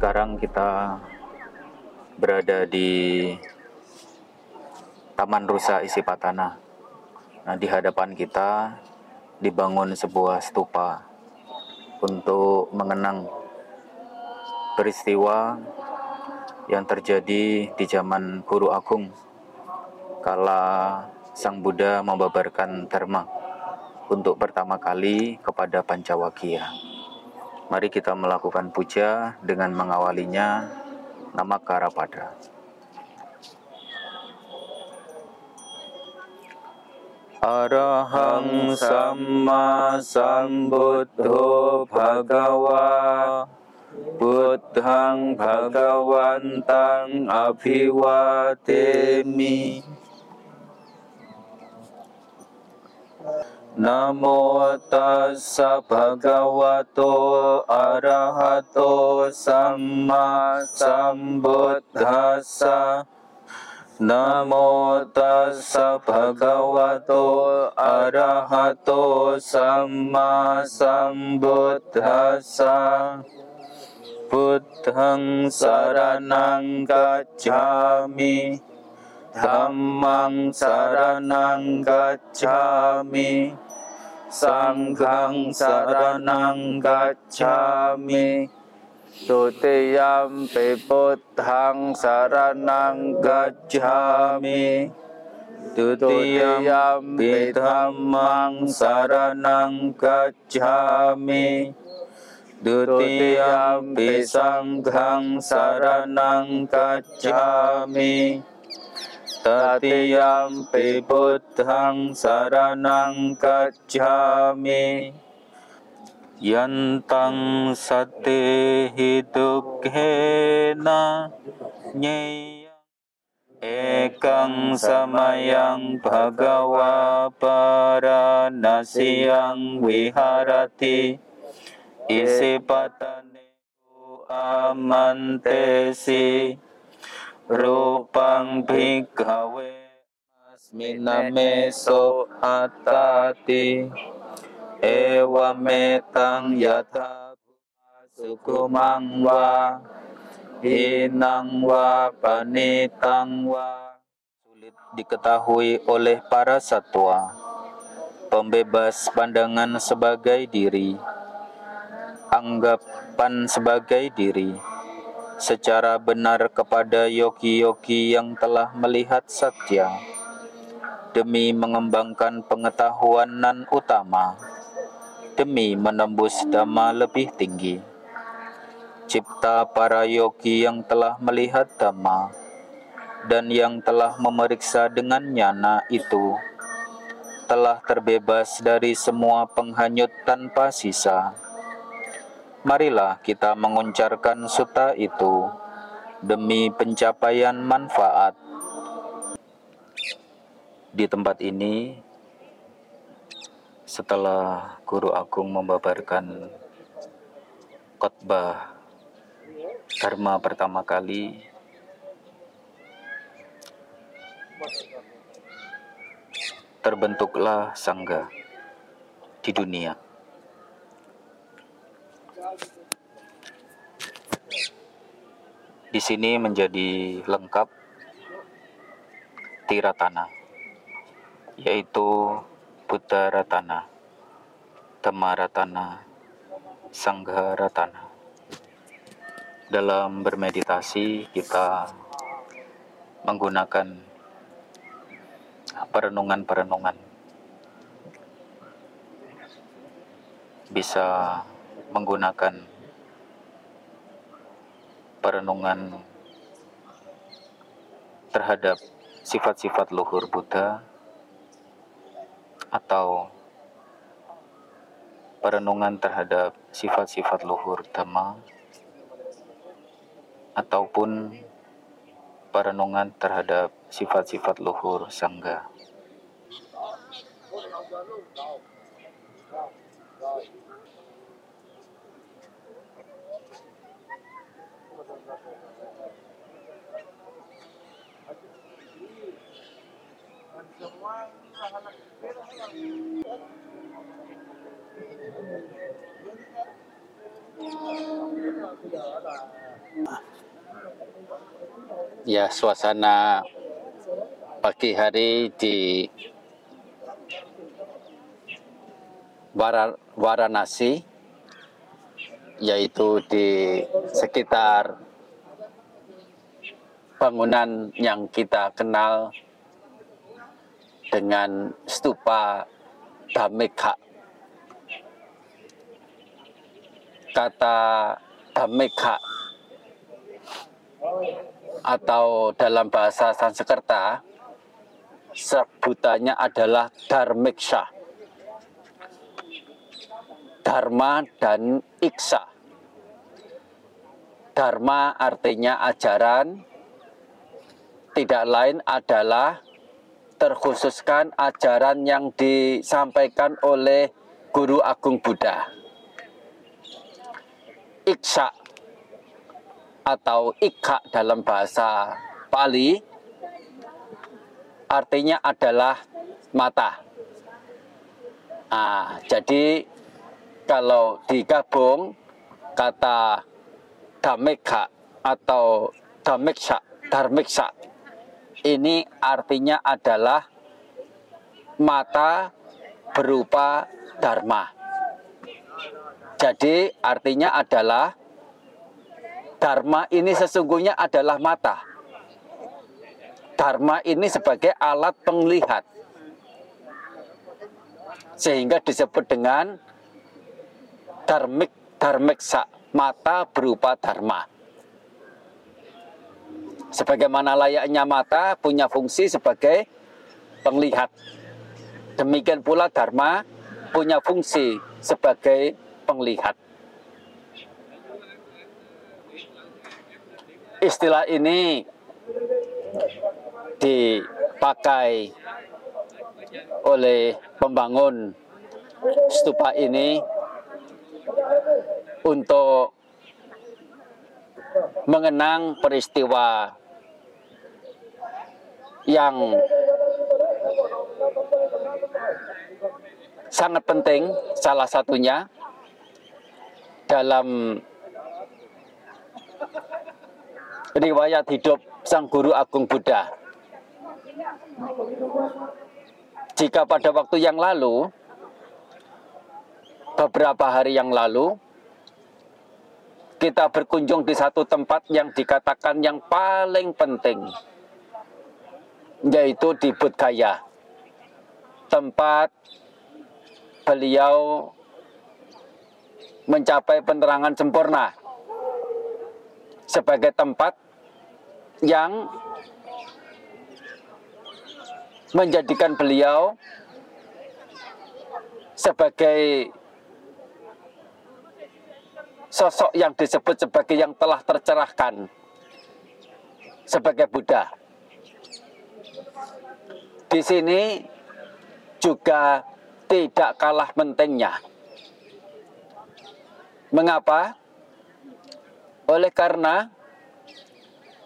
sekarang kita berada di Taman Rusa Isi Patana. Nah, di hadapan kita dibangun sebuah stupa untuk mengenang peristiwa yang terjadi di zaman Guru Agung kala Sang Buddha membabarkan dharma untuk pertama kali kepada Pancawakia. Mari kita melakukan puja dengan mengawalinya. Nama Karapada. Arahang Sama Sambuddho Bhagawa Buddhang Bhagawantang Namo tassa bhagavato arahato samma sambuddhassa Namo tassa bhagavato arahato samma sambuddhassa Buddhaṃ ธัมมังสารนังกัจฉามิสังฆังสารนังกัจฉามิตุติยมปิพุทธังสารนังกัจฉามิตุติยมปิธรรมังสารนังกัจฉามิดุติยมปิสังฆังสารนังกัจฉามิ Tatiyampi buddhang saranang gacchami Yantang sate hidukhena nyeyang Ekang samayang bhagawa paranasiyang viharati. Isipatane amantesi Rupang bhikkhave asminame so atati. Ewa metang yata sukumang wa hinang wa panitang wa sulit diketahui oleh para satwa. Pembebas pandangan sebagai diri. Anggapan sebagai diri secara benar kepada yogi-yogi yang telah melihat satya demi mengembangkan pengetahuan nan utama demi menembus dhamma lebih tinggi. Cipta para yogi yang telah melihat dhamma dan yang telah memeriksa dengan nyana itu telah terbebas dari semua penghanyut tanpa sisa. Marilah kita menguncarkan suta itu demi pencapaian manfaat. Di tempat ini, setelah Guru Agung membabarkan khotbah Dharma pertama kali terbentuklah sangga di dunia. Di sini menjadi lengkap tiratana, yaitu Buddha Ratana, Dhamma Ratana, Sangha Ratana. Dalam bermeditasi kita menggunakan perenungan-perenungan. Bisa menggunakan perenungan terhadap sifat-sifat luhur Buddha atau perenungan terhadap sifat-sifat luhur Dhamma ataupun perenungan terhadap sifat-sifat luhur Sangga. Ya, suasana pagi hari di Varanasi yaitu di sekitar bangunan yang kita kenal dengan stupa Dhammika. Kata Dhammika atau dalam bahasa Sanskerta sebutannya adalah Dharmiksha. Dharma dan Iksa. Dharma artinya ajaran, tidak lain adalah terkhususkan ajaran yang disampaikan oleh Guru Agung Buddha. Iksa atau ikha dalam bahasa Pali artinya adalah mata. Nah, jadi kalau digabung kata damekha atau dameksa, dharmeksa ini artinya adalah mata berupa dharma. Jadi artinya adalah Dharma ini sesungguhnya adalah mata. Dharma ini sebagai alat penglihat. Sehingga disebut dengan dharmik, dharmiksa, mata berupa dharma. Sebagaimana layaknya mata punya fungsi sebagai penglihat. Demikian pula dharma punya fungsi sebagai penglihat. istilah ini dipakai oleh pembangun stupa ini untuk mengenang peristiwa yang sangat penting salah satunya dalam riwayat hidup Sang Guru Agung Buddha. Jika pada waktu yang lalu, beberapa hari yang lalu, kita berkunjung di satu tempat yang dikatakan yang paling penting, yaitu di Budgaya, tempat beliau mencapai penerangan sempurna sebagai tempat yang menjadikan beliau sebagai sosok yang disebut sebagai yang telah tercerahkan sebagai Buddha. Di sini juga tidak kalah pentingnya. Mengapa? Oleh karena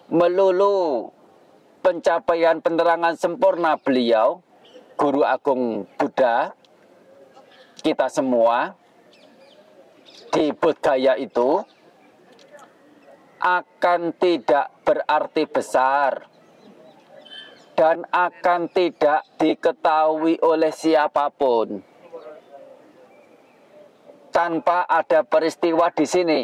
melulu pencapaian penerangan sempurna beliau, Guru Agung Buddha, kita semua di Budgaya itu akan tidak berarti besar dan akan tidak diketahui oleh siapa pun tanpa ada peristiwa di sini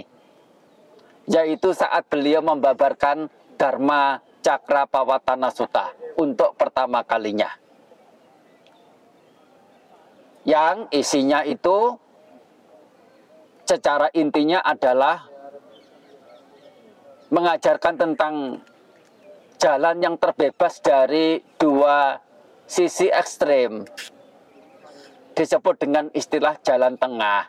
yaitu saat beliau membabarkan Dharma Cakra Pawatana Sutta untuk pertama kalinya. Yang isinya itu secara intinya adalah mengajarkan tentang jalan yang terbebas dari dua sisi ekstrem disebut dengan istilah jalan tengah.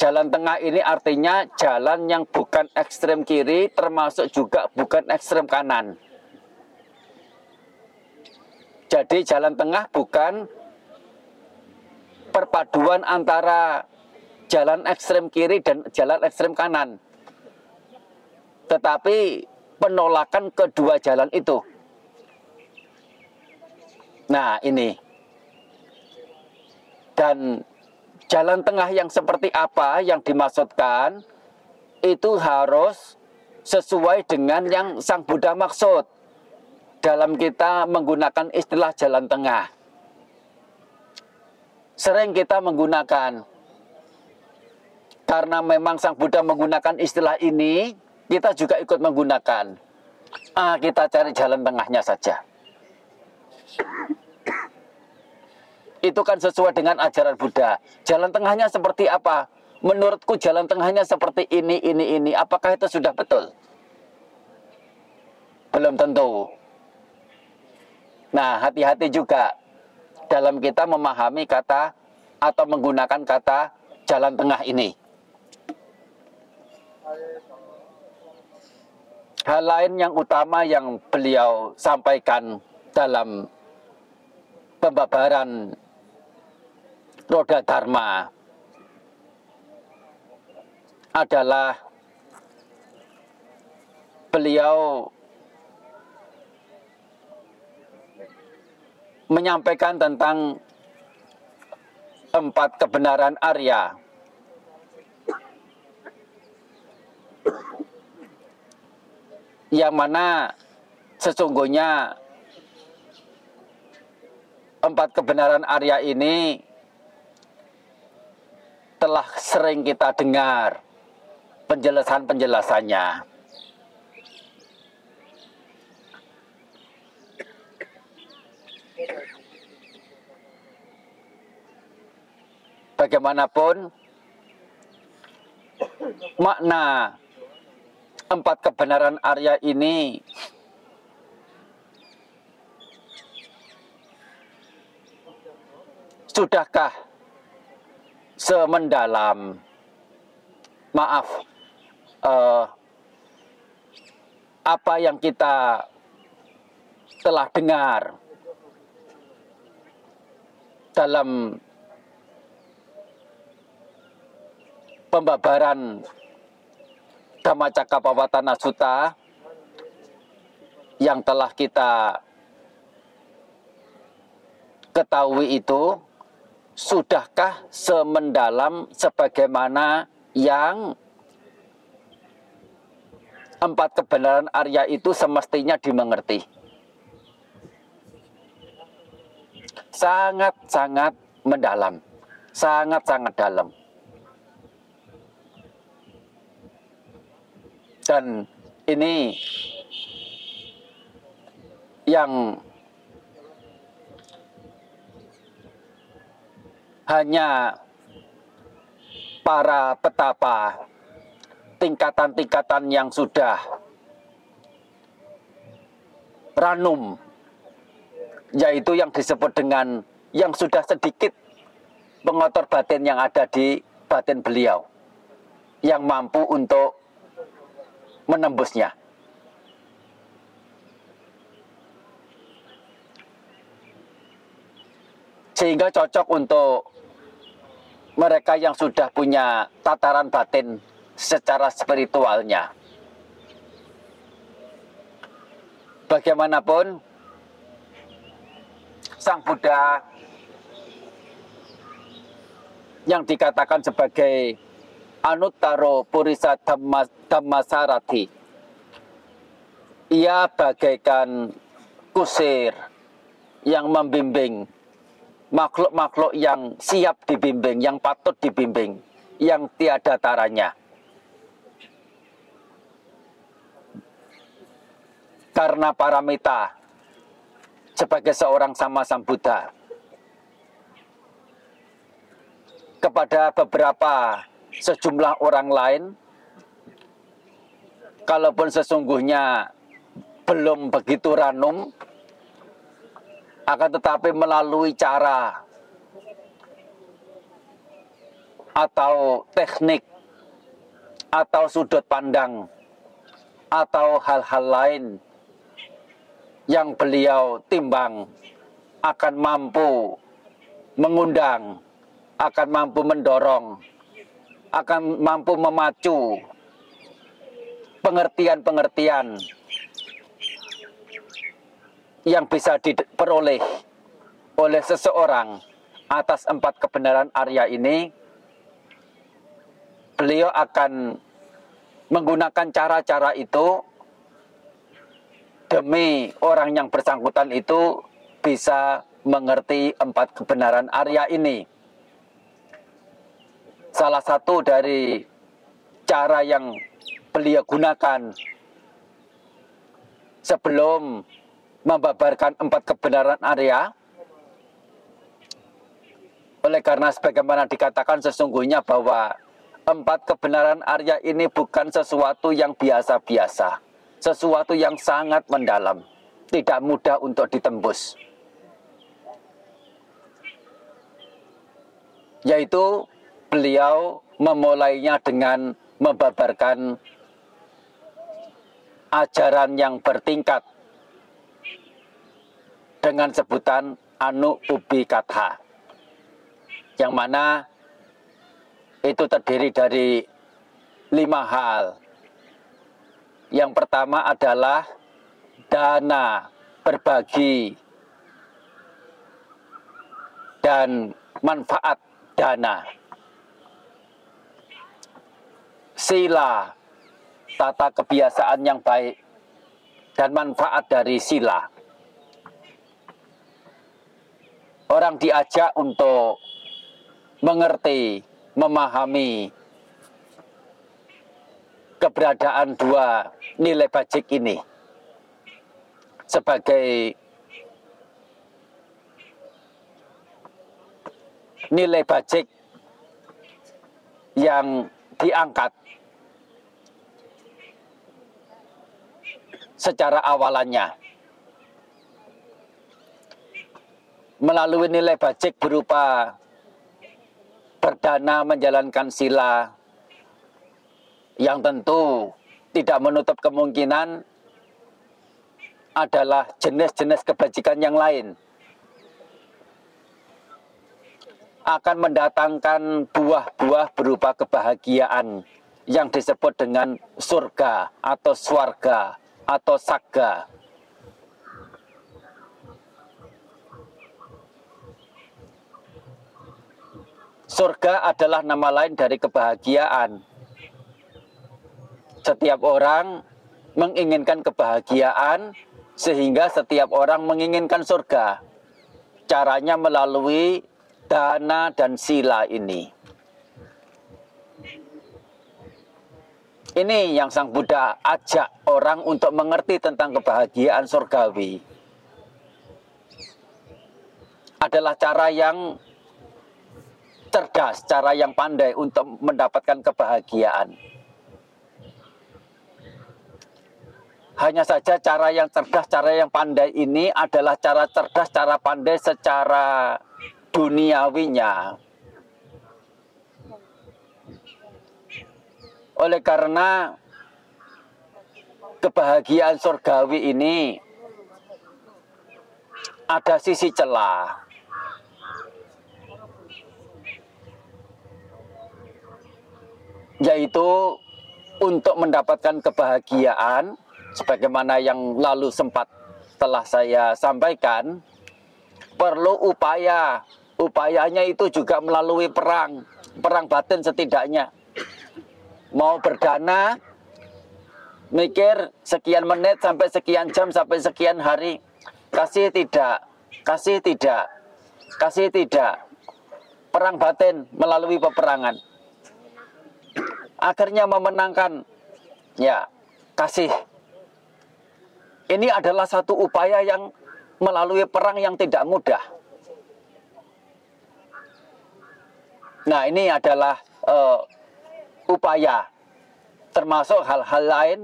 Jalan tengah ini artinya jalan yang bukan ekstrem kiri termasuk juga bukan ekstrem kanan. Jadi jalan tengah bukan perpaduan antara jalan ekstrem kiri dan jalan ekstrem kanan. Tetapi penolakan kedua jalan itu. Nah, ini. Dan Jalan tengah yang seperti apa yang dimaksudkan? itu harus sesuai dengan yang Sang Buddha maksud dalam kita menggunakan istilah jalan tengah. Sering kita menggunakan karena memang Sang Buddha menggunakan istilah ini, kita juga ikut menggunakan. Ah, kita cari jalan tengahnya saja. Itu kan sesuai dengan ajaran Buddha. Jalan tengahnya seperti apa? menurutku jalan tengahnya seperti ini, ini, ini. Apakah itu sudah betul? Belum tentu. Nah, hati-hati juga dalam kita memahami kata atau menggunakan kata jalan tengah ini. Hal lain yang utama yang beliau sampaikan dalam pembabaran roda dharma adalah beliau menyampaikan tentang empat kebenaran Arya. Yang mana sesungguhnya empat kebenaran Arya ini telah sering kita dengar penjelasan-penjelasannya. Bagaimanapun makna empat kebenaran Arya ini. Sudahkah semendalam? Maaf uh, apa yang kita telah dengar dalam pembabaran Dhammacakkappawatana Sutta yang telah kita ketahui itu sudahkah semendalam sebagaimana yang empat kebenaran Arya itu semestinya dimengerti. Sangat-sangat mendalam. Sangat-sangat dalam. Dan ini yang hanya para petapa tingkatan-tingkatan yang sudah ranum yaitu yang disebut dengan yang sudah sedikit pengotor batin yang ada di batin beliau yang mampu untuk menembusnya. Sehingga cocok untuk mereka yang sudah punya tataran batin secara spiritualnya. Bagaimanapun, Sang Buddha yang dikatakan sebagai Anuttaro Purisa Dhammasarati. Ia bagaikan kusir yang membimbing makhluk-makhluk yang siap dibimbing, yang patut dibimbing, yang tiada taranya. karena paramita sebagai seorang sama sang Buddha kepada beberapa sejumlah orang lain kalaupun sesungguhnya belum begitu ranum akan tetapi melalui cara atau teknik atau sudut pandang atau hal-hal lain yang beliau timbang akan mampu mengundang, akan mampu mendorong, akan mampu memacu pengertian-pengertian yang bisa diperoleh oleh seseorang atas empat kebenaran Arya ini, beliau akan menggunakan cara-cara itu demi orang yang bersangkutan itu bisa mengerti empat kebenaran Arya ini. Salah satu dari cara yang beliau gunakan sebelum membabarkan empat kebenaran Arya oleh karena sebagaimana dikatakan sesungguhnya bahwa empat kebenaran Arya ini bukan sesuatu yang biasa-biasa, sesuatu yang sangat mendalam, tidak mudah untuk ditembus. Yaitu beliau memulainya dengan membabarkan ajaran yang bertingkat dengan sebutan Anu Ubi Katha yang mana itu terdiri dari lima hal. Yang pertama adalah dana berbagi dan manfaat dana. Sila, tata kebiasaan yang baik dan manfaat dari sila. Orang diajak untuk mengerti, memahami keberadaan dua nilai bajik ini sebagai nilai bajik yang diangkat secara awalannya. Melalui nilai bajik berupa berdana menjalankan sila yang tentu tidak menutup kemungkinan adalah jenis-jenis kebajikan yang lain. Akan mendatangkan buah-buah berupa kebahagiaan yang disebut dengan surga atau swarga atau saga. Surga adalah nama lain dari kebahagiaan. Setiap orang menginginkan kebahagiaan, sehingga setiap orang menginginkan surga. Caranya melalui dana dan sila ini. Ini yang Sang Buddha ajak orang untuk mengerti tentang kebahagiaan surgawi. Adalah cara yang cerdas, cara yang pandai untuk mendapatkan kebahagiaan. Hanya saja cara yang cerdas, cara yang pandai ini adalah cara cerdas, cara pandai secara duniawinya. Oleh karena kebahagiaan surgawi ini ada sisi celah. yaitu untuk mendapatkan kebahagiaan sebagaimana yang lalu sempat telah saya sampaikan perlu upaya. Upayanya itu juga melalui perang. Perang batin setidaknya mau berdana mikir sekian menit sampai sekian jam sampai sekian hari kasih tidak kasih tidak kasih tidak perang batin melalui peperangan akhirnya memenangkan ya kasih. Ini adalah satu upaya yang melalui perang yang tidak mudah. Nah, ini adalah uh, upaya termasuk hal-hal lain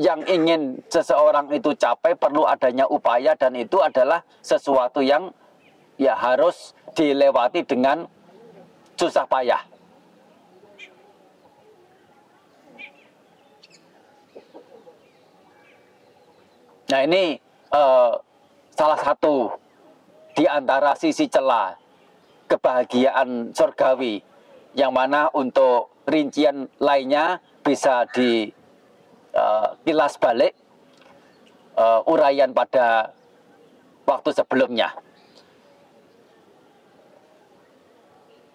yang ingin seseorang itu capai perlu adanya upaya dan itu adalah sesuatu yang ya harus dilewati dengan susah payah. Nah ini uh, salah satu di antara sisi celah kebahagiaan surgawi yang mana untuk rincian lainnya bisa di uh, kilas balik uh, uraian pada waktu sebelumnya.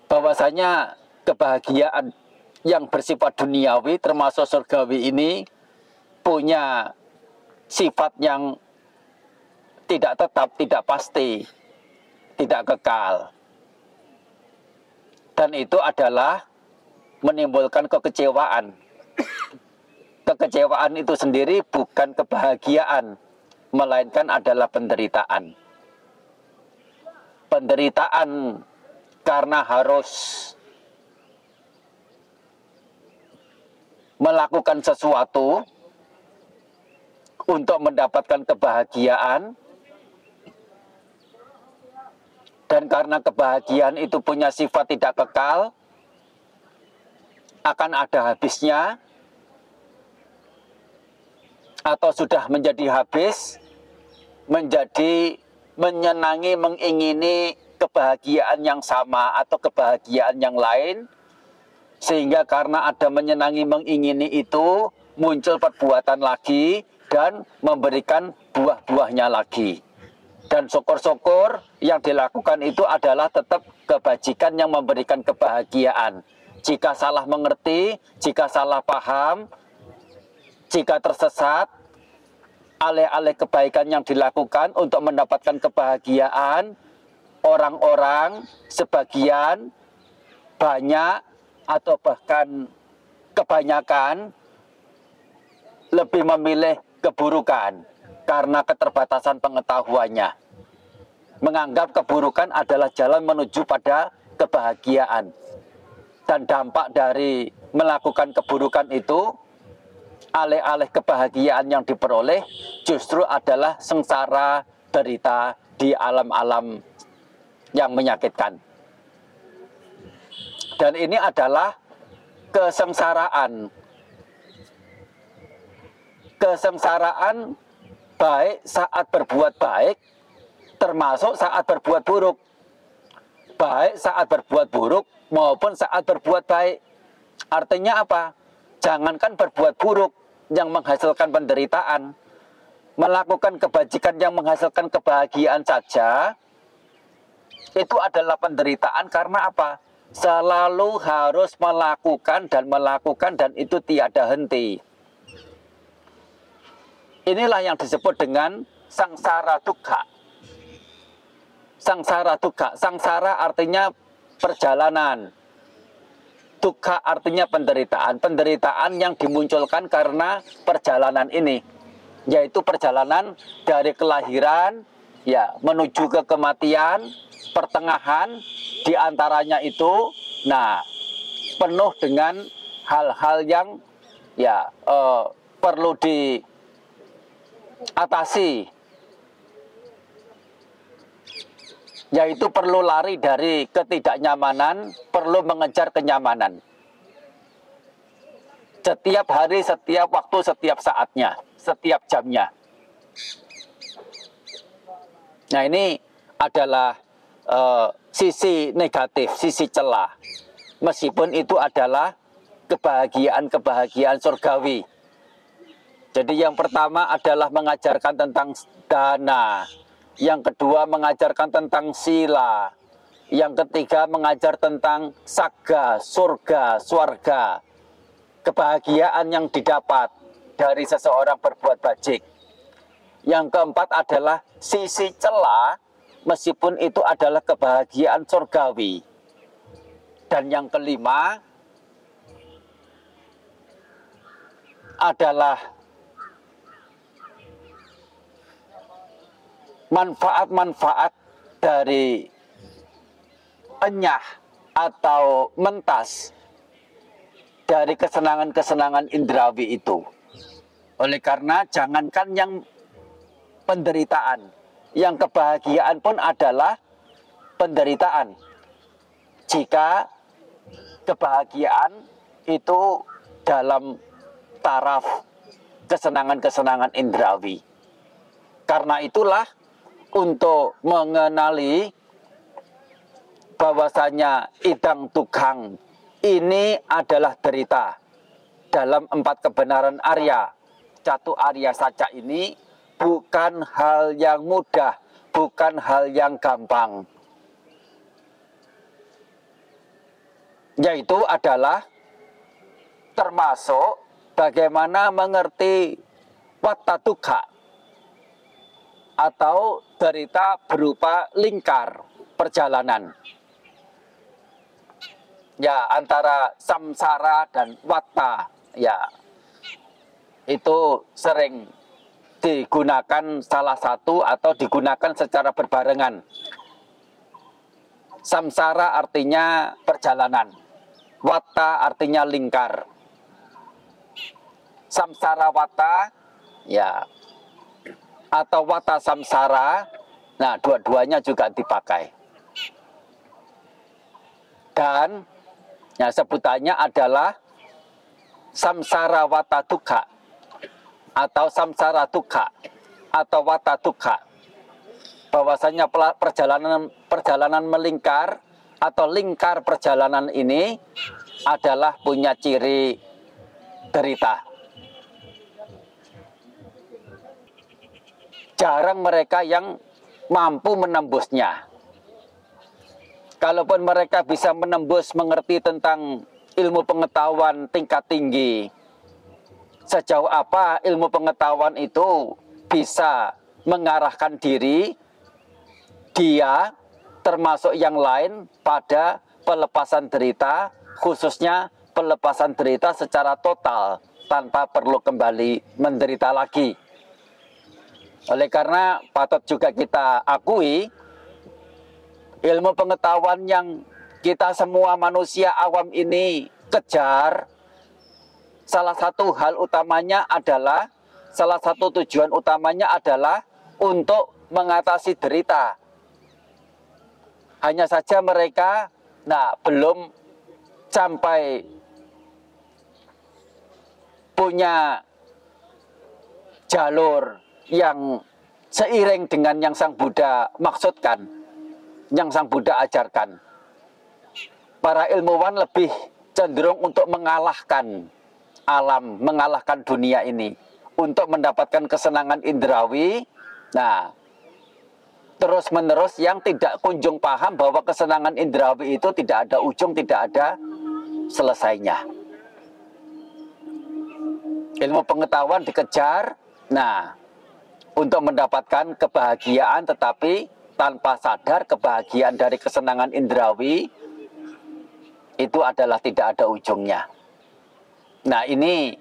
Bahwasanya kebahagiaan yang bersifat duniawi termasuk surgawi ini punya sifat yang tidak tetap, tidak pasti, tidak kekal. Dan itu adalah menimbulkan kekecewaan. Kekecewaan itu sendiri bukan kebahagiaan, melainkan adalah penderitaan. Penderitaan karena harus melakukan sesuatu untuk mendapatkan kebahagiaan dan karena kebahagiaan itu punya sifat tidak kekal akan ada habisnya atau sudah menjadi habis menjadi menyenangi mengingini kebahagiaan yang sama atau kebahagiaan yang lain sehingga karena ada menyenangi mengingini itu muncul perbuatan lagi dan memberikan buah-buahnya lagi. Dan syukur-syukur yang dilakukan itu adalah tetap kebajikan yang memberikan kebahagiaan. Jika salah mengerti, jika salah paham, jika tersesat, alih-alih kebaikan yang dilakukan untuk mendapatkan kebahagiaan, orang-orang sebagian banyak atau bahkan kebanyakan lebih memilih keburukan karena keterbatasan pengetahuannya. Menganggap keburukan adalah jalan menuju pada kebahagiaan. Dan dampak dari melakukan keburukan itu, alih-alih kebahagiaan yang diperoleh, justru adalah sengsara derita di alam-alam yang menyakitkan. Dan ini adalah kesengsaraan. Kesengsaraan baik saat berbuat baik termasuk saat berbuat buruk. Baik saat berbuat buruk maupun saat berbuat baik. Artinya apa? Jangankan berbuat buruk yang menghasilkan penderitaan melakukan kebajikan yang menghasilkan kebahagiaan saja itu adalah penderitaan karena apa? Selalu harus melakukan dan melakukan dan itu tiada henti Inilah yang disebut dengan sangsara dukkha. Sangsara dukkha. Sangsara artinya perjalanan. Dukkha artinya penderitaan. Penderitaan yang dimunculkan karena perjalanan ini. Yaitu perjalanan dari kelahiran ya menuju ke kematian, pertengahan di antaranya itu nah penuh dengan hal-hal yang ya uh, perlu di atasi yaitu perlu lari dari ketidaknyamanan, perlu mengejar kenyamanan. Setiap hari, setiap waktu, setiap saatnya, setiap jamnya. Nah ini adalah uh, sisi negatif, sisi celah. Meskipun itu adalah kebahagiaan-kebahagiaan surgawi jadi yang pertama adalah mengajarkan tentang dana. Yang kedua mengajarkan tentang sila. Yang ketiga mengajar tentang saga, surga, swarga. Kebahagiaan yang didapat dari seseorang berbuat bajik. Yang keempat adalah sisi celah meskipun itu adalah kebahagiaan surgawi. Dan yang kelima adalah manfaat-manfaat dari enyah atau mentas dari kesenangan-kesenangan indrawi itu. Oleh karena jangankan yang penderitaan, yang kebahagiaan pun adalah penderitaan. Jika kebahagiaan itu dalam taraf kesenangan-kesenangan indrawi. Karena itulah untuk mengenali bahwasanya idang tukang ini adalah derita dalam empat kebenaran Arya. Catu Arya saja ini bukan hal yang mudah, bukan hal yang gampang. Yaitu adalah termasuk bagaimana mengerti wattatuka atau derita berupa lingkar perjalanan. Ya, antara samsara dan watta, ya. Itu sering digunakan salah satu atau digunakan secara berbarengan. Samsara artinya perjalanan. Watta artinya lingkar. Samsara watta, ya atau wata samsara. Nah, dua-duanya juga dipakai. Dan ya, sebutannya adalah samsara wata duka atau samsara duka atau wata duka. Bahwasanya perjalanan perjalanan melingkar atau lingkar perjalanan ini adalah punya ciri derita. Jarang mereka yang mampu menembusnya. Kalaupun mereka bisa menembus mengerti tentang ilmu pengetahuan tingkat tinggi, sejauh apa ilmu pengetahuan itu bisa mengarahkan diri dia termasuk yang lain pada pelepasan derita, khususnya pelepasan derita secara total tanpa perlu kembali menderita lagi. Oleh karena patut juga kita akui ilmu pengetahuan yang kita semua manusia awam ini kejar salah satu hal utamanya adalah salah satu tujuan utamanya adalah untuk mengatasi derita. Hanya saja mereka nah belum sampai punya jalur yang seiring dengan yang Sang Buddha maksudkan, yang Sang Buddha ajarkan. Para ilmuwan lebih cenderung untuk mengalahkan alam, mengalahkan dunia ini untuk mendapatkan kesenangan indrawi. Nah, terus-menerus yang tidak kunjung paham bahwa kesenangan indrawi itu tidak ada ujung, tidak ada selesainya. Ilmu pengetahuan dikejar, nah untuk mendapatkan kebahagiaan tetapi tanpa sadar kebahagiaan dari kesenangan indrawi itu adalah tidak ada ujungnya. Nah, ini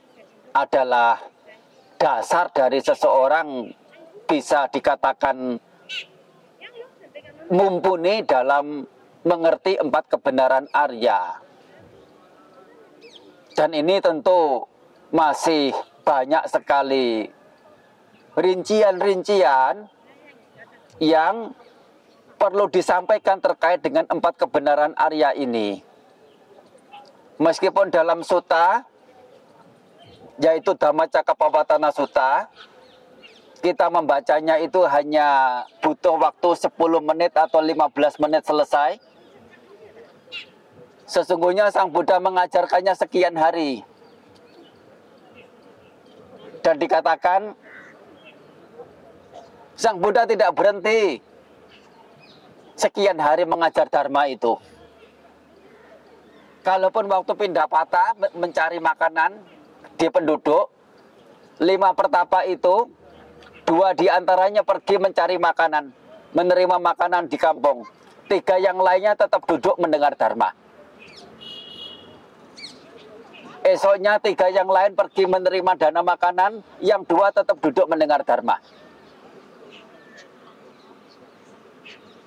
adalah dasar dari seseorang bisa dikatakan mumpuni dalam mengerti empat kebenaran Arya. Dan ini tentu masih banyak sekali rincian-rincian yang perlu disampaikan terkait dengan empat kebenaran Arya ini. Meskipun dalam suta, yaitu Dhamma Cakapawatana Suta, kita membacanya itu hanya butuh waktu 10 menit atau 15 menit selesai. Sesungguhnya Sang Buddha mengajarkannya sekian hari. Dan dikatakan Sang Buddha tidak berhenti sekian hari mengajar Dharma itu. Kalaupun waktu pindah patah mencari makanan di penduduk, lima pertapa itu, dua di antaranya pergi mencari makanan, menerima makanan di kampung. Tiga yang lainnya tetap duduk mendengar Dharma. Esoknya tiga yang lain pergi menerima dana makanan, yang dua tetap duduk mendengar Dharma.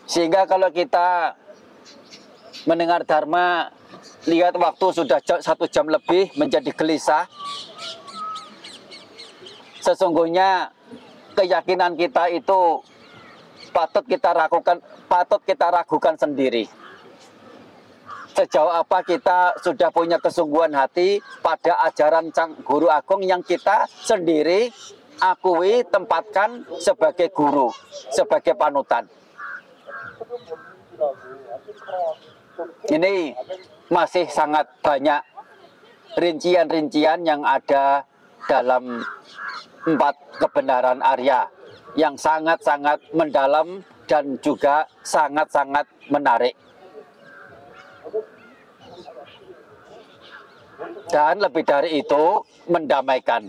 Sehingga kalau kita mendengar Dharma, lihat waktu sudah satu jam lebih menjadi gelisah. Sesungguhnya keyakinan kita itu patut kita ragukan, patut kita ragukan sendiri. Sejauh apa kita sudah punya kesungguhan hati pada ajaran Sang Guru Agung yang kita sendiri akui tempatkan sebagai guru, sebagai panutan. Ini masih sangat banyak rincian-rincian yang ada dalam empat kebenaran Arya yang sangat-sangat mendalam dan juga sangat-sangat menarik. Dan lebih dari itu mendamaikan.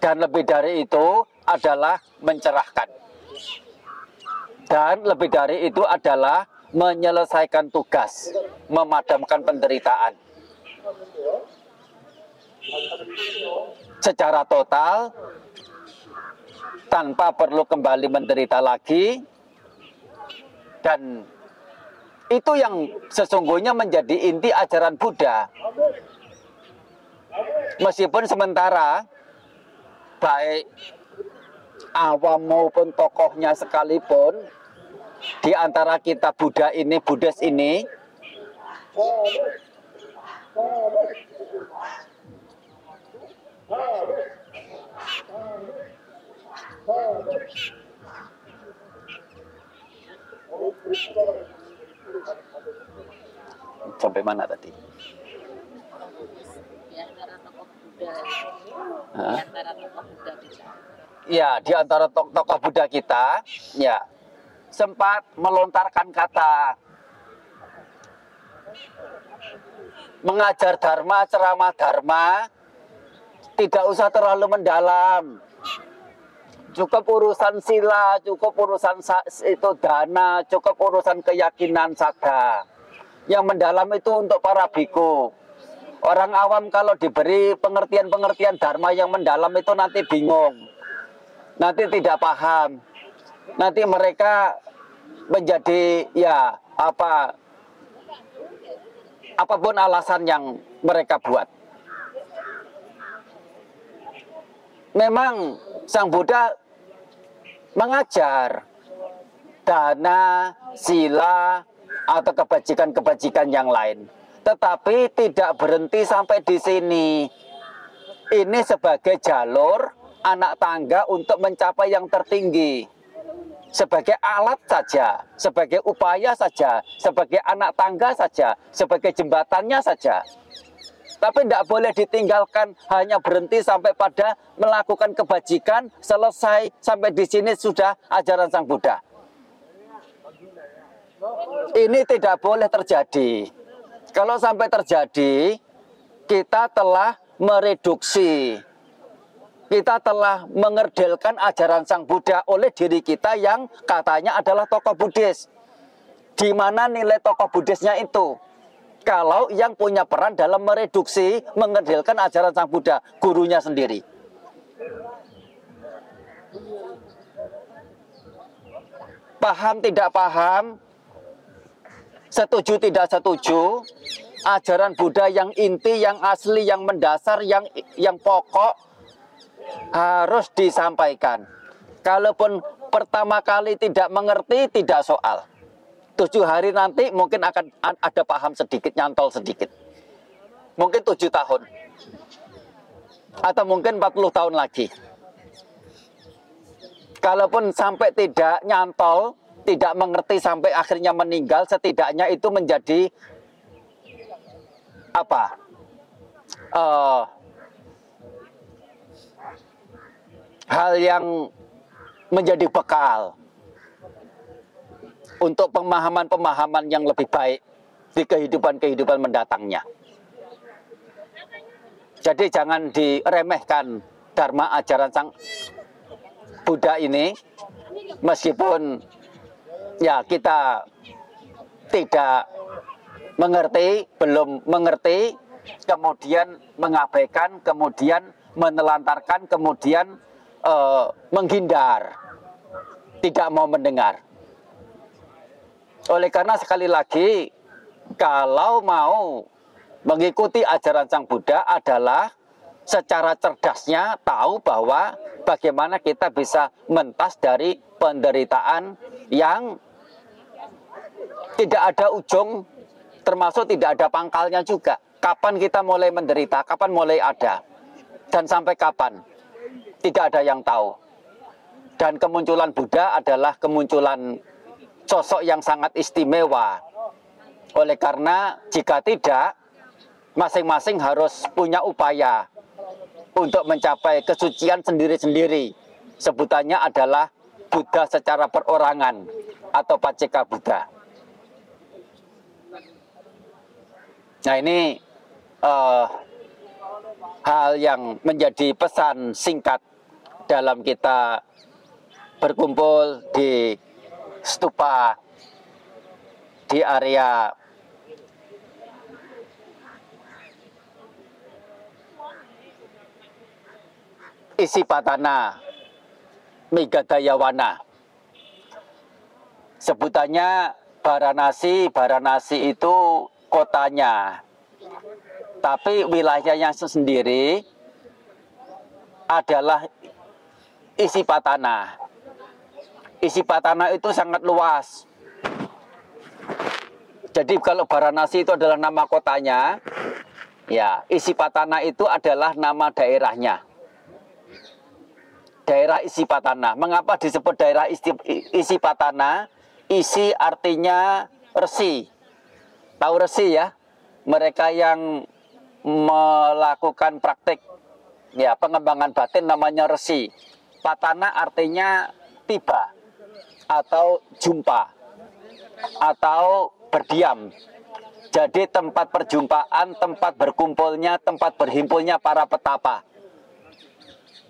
Dan lebih dari itu adalah mencerahkan. Dan lebih dari itu adalah menyelesaikan tugas, memadamkan penderitaan. Secara total, tanpa perlu kembali menderita lagi, dan itu yang sesungguhnya menjadi inti ajaran Buddha. Meskipun sementara, baik awam maupun tokohnya sekalipun, di antara kita Buddha ini, Buddhis ini, sampai mana tadi? di antara tokoh Buddha Hah? di antara tokoh Buddha kita Ya, di antara tok- tokoh Buddha kita, ya sempat melontarkan kata mengajar dharma, ceramah dharma, tidak usah terlalu mendalam. Cukup urusan sila, cukup urusan sa- itu dana, cukup urusan keyakinan saja. Yang mendalam itu untuk para biku. Orang awam kalau diberi pengertian-pengertian dharma yang mendalam itu nanti bingung nanti tidak paham. Nanti mereka menjadi ya apa apa pun alasan yang mereka buat. Memang Sang Buddha mengajar dana, sila, atau kebajikan-kebajikan yang lain. Tetapi tidak berhenti sampai di sini. Ini sebagai jalur anak tangga untuk mencapai yang tertinggi. Sebagai alat saja, sebagai upaya saja, sebagai anak tangga saja, sebagai jembatannya saja. Tapi tidak boleh ditinggalkan hanya berhenti sampai pada melakukan kebajikan, selesai sampai di sini sudah ajaran Sang Buddha. Ini tidak boleh terjadi. Kalau sampai terjadi, kita telah mereduksi kita telah mengerdelkan ajaran Sang Buddha oleh diri kita yang katanya adalah tokoh Buddhis. Di mana nilai tokoh Buddhisnya itu? Kalau yang punya peran dalam mereduksi, mengerdelkan ajaran Sang Buddha, gurunya sendiri. Paham tidak paham, setuju tidak setuju, ajaran Buddha yang inti, yang asli, yang mendasar, yang yang pokok harus disampaikan. Kalaupun pertama kali tidak mengerti, tidak soal. Tujuh hari nanti mungkin akan ada paham sedikit, nyantol sedikit. Mungkin tujuh tahun. Atau mungkin 40 tahun lagi. Kalaupun sampai tidak nyantol, tidak mengerti sampai akhirnya meninggal, setidaknya itu menjadi apa? Eh, hal yang menjadi bekal untuk pemahaman-pemahaman yang lebih baik di kehidupan-kehidupan mendatangnya. Jadi jangan diremehkan dharma ajaran sang Buddha ini meskipun ya kita tidak mengerti, belum mengerti, kemudian mengabaikan, kemudian menelantarkan, kemudian eh, menghindar, tidak mau mendengar. Oleh karena sekali lagi, kalau mau mengikuti ajaran Sang Buddha adalah secara cerdasnya tahu bahwa bagaimana kita bisa mentas dari penderitaan yang tidak ada ujung, termasuk tidak ada pangkalnya juga. Kapan kita mulai menderita, kapan mulai ada, dan sampai kapan, tidak ada yang tahu. Dan kemunculan Buddha adalah kemunculan sosok yang sangat istimewa. Oleh karena jika tidak, masing-masing harus punya upaya untuk mencapai kesucian sendiri-sendiri. Sebutannya adalah Buddha secara perorangan atau Paceka Buddha. Nah ini eh, hal yang menjadi pesan singkat dalam kita berkumpul di stupa di area isi patana Megadayawana. Sebutannya Baranasi, Baranasi itu kotanya. Tapi wilayahnya sendiri adalah isi patana. Isi patana itu sangat luas. Jadi kalau Baranasi itu adalah nama kotanya, ya isi patana itu adalah nama daerahnya daerah isi patana. Mengapa disebut daerah isi, isi patana? Isi artinya resi. Tahu resi ya? Mereka yang melakukan praktik ya pengembangan batin namanya resi. Patana artinya tiba atau jumpa atau berdiam. Jadi tempat perjumpaan, tempat berkumpulnya, tempat berhimpulnya para petapa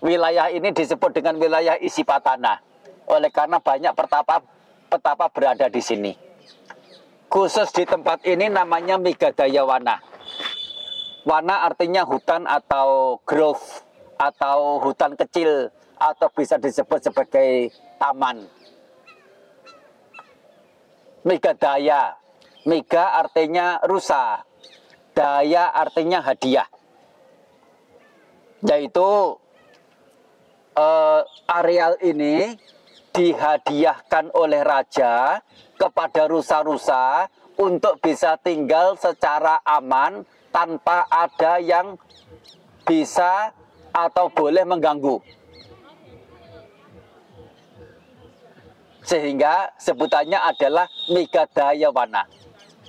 wilayah ini disebut dengan wilayah isi patana. Oleh karena banyak petapa petapa berada di sini. Khusus di tempat ini namanya Migadaya Wana. Artinya hutan atau grove atau hutan kecil atau bisa disebut sebagai taman. Migadaya. Miga artinya rusa. Daya artinya hadiah. Yaitu uh, areal ini dihadiahkan oleh raja kepada rusa-rusa untuk bisa tinggal secara aman tanpa ada yang bisa atau boleh mengganggu. Sehingga sebutannya adalah Migadaya Wana.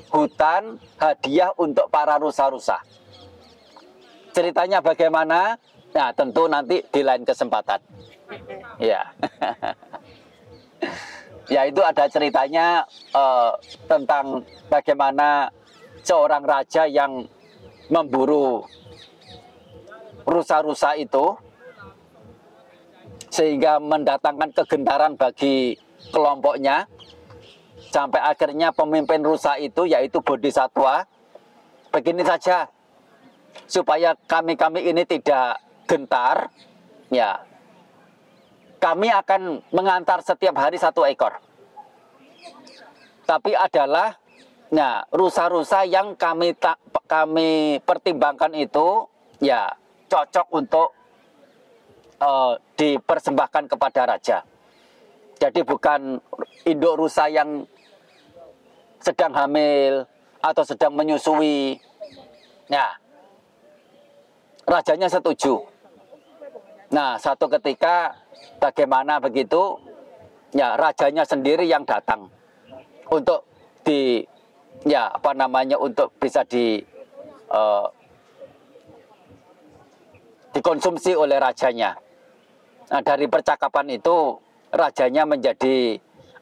Hutan hadiah untuk para rusa-rusa. Ceritanya bagaimana? Nah, tentu nanti di lain kesempatan. Ya. ya itu ada ceritanya uh, tentang bagaimana seorang raja yang memburu rusa-rusa itu sehingga mendatangkan kegentaran bagi kelompoknya. Sampai akhirnya pemimpin rusa itu yaitu Bodhisatwa begini saja supaya kami-kami ini tidak gentar, ya kami akan mengantar setiap hari satu ekor. Tapi adalah nah rusa-rusa yang kami tak kami pertimbangkan itu ya cocok untuk uh, dipersembahkan kepada raja. Jadi bukan induk rusa yang sedang hamil atau sedang menyusui. Nah, rajanya setuju. Nah, satu ketika bagaimana begitu, ya rajanya sendiri yang datang untuk di, ya apa namanya untuk bisa di uh, dikonsumsi oleh rajanya. Nah, dari percakapan itu rajanya menjadi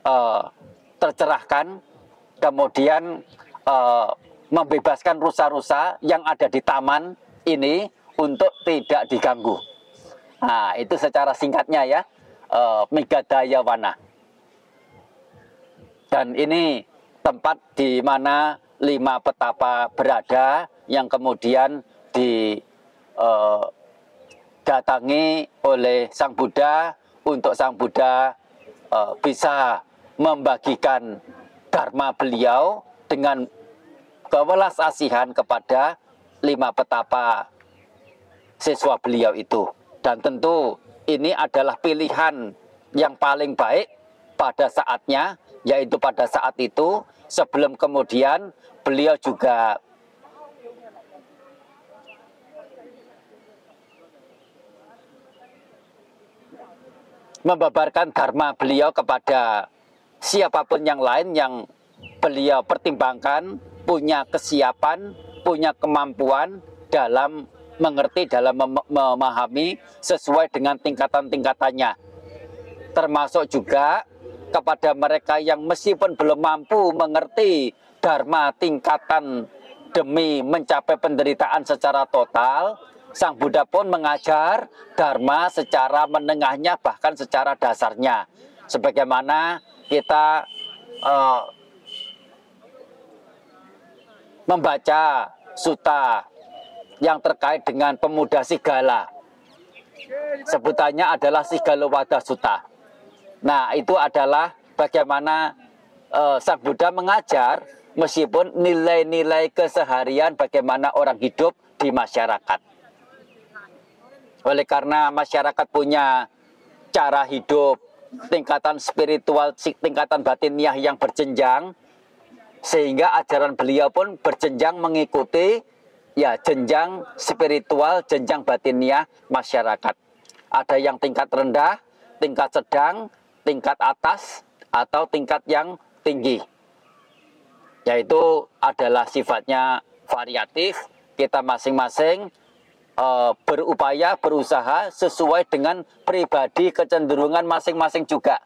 uh, tercerahkan, kemudian uh, membebaskan rusa-rusa yang ada di taman ini untuk tidak diganggu. Nah, itu secara singkatnya ya, uh, Megadaya Wana. Dan ini tempat di mana lima petapa berada yang kemudian didatangi uh, oleh Sang Buddha untuk Sang Buddha uh, bisa membagikan dharma beliau dengan kewelas asihan kepada lima petapa siswa beliau itu. Dan tentu ini adalah pilihan yang paling baik pada saatnya, yaitu pada saat itu. Sebelum kemudian beliau juga membabarkan dharma beliau kepada siapa pun yang lain yang beliau pertimbangkan punya kesiapan, punya kemampuan dalam mengerti dalam mem memahami sesuai dengan tingkatan-tingkatannya. Termasuk juga kepada mereka yang meskipun belum mampu mengerti dharma tingkatan demi mencapai penderitaan secara total, Sang Buddha pun mengajar dharma secara menengahnya bahkan secara dasarnya. Sebagaimana kita uh, membaca suta yang terkait dengan pemuda sigala. Sebutannya adalah Sigalowada Suta. Nah, itu adalah bagaimana uh, Sang Buddha mengajar meskipun nilai-nilai keseharian bagaimana orang hidup di masyarakat. Oleh karena masyarakat punya cara hidup, tingkatan spiritual, tingkatan batiniah yang berjenjang, sehingga ajaran beliau pun berjenjang mengikuti ya jenjang spiritual, jenjang batiniah masyarakat. Ada yang tingkat rendah, tingkat sedang, tingkat atas, atau tingkat yang tinggi yaitu adalah sifatnya variatif kita masing-masing uh, berupaya berusaha sesuai dengan pribadi kecenderungan masing-masing juga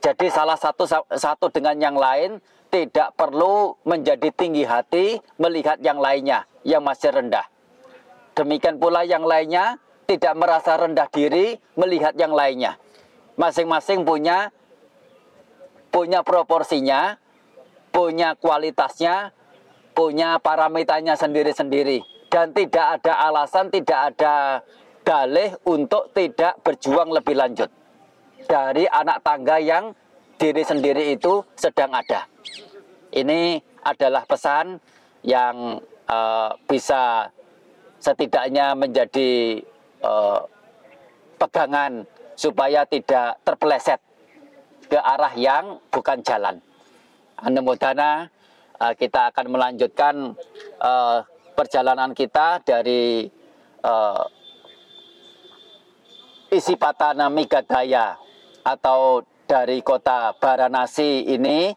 jadi salah satu satu dengan yang lain tidak perlu menjadi tinggi hati melihat yang lainnya yang masih rendah demikian pula yang lainnya tidak merasa rendah diri melihat yang lainnya masing-masing punya punya proporsinya punya kualitasnya, punya parameternya sendiri-sendiri. Dan tidak ada alasan, tidak ada dalih untuk tidak berjuang lebih lanjut. Dari anak tangga yang diri sendiri itu sedang ada. Ini adalah pesan yang uh, bisa setidaknya menjadi uh, pegangan supaya tidak terpeleset ke arah yang bukan jalan. Anumodana uh, kita akan melanjutkan uh, perjalanan kita dari uh, Isipatana Migadaya atau dari kota Baranasi ini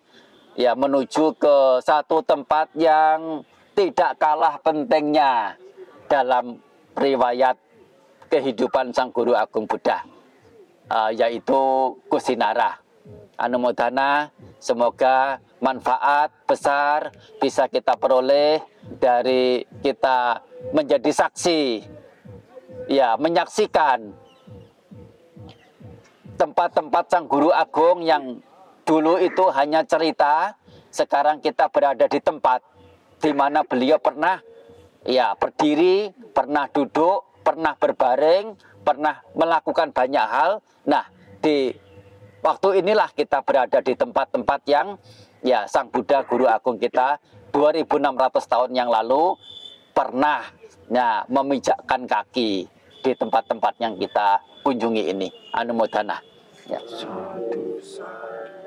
ya menuju ke satu tempat yang tidak kalah pentingnya dalam riwayat kehidupan Sang Guru Agung Buddha uh, yaitu Kusinara. Anumodana semoga manfaat besar bisa kita peroleh dari kita menjadi saksi ya menyaksikan tempat-tempat sang guru agung yang dulu itu hanya cerita sekarang kita berada di tempat di mana beliau pernah ya berdiri pernah duduk pernah berbaring pernah melakukan banyak hal nah di waktu inilah kita berada di tempat-tempat yang ya Sang Buddha Guru Agung kita 2600 tahun yang lalu pernah ya, memijakkan kaki di tempat-tempat yang kita kunjungi ini. Anumodana. Ya. Satu, satu.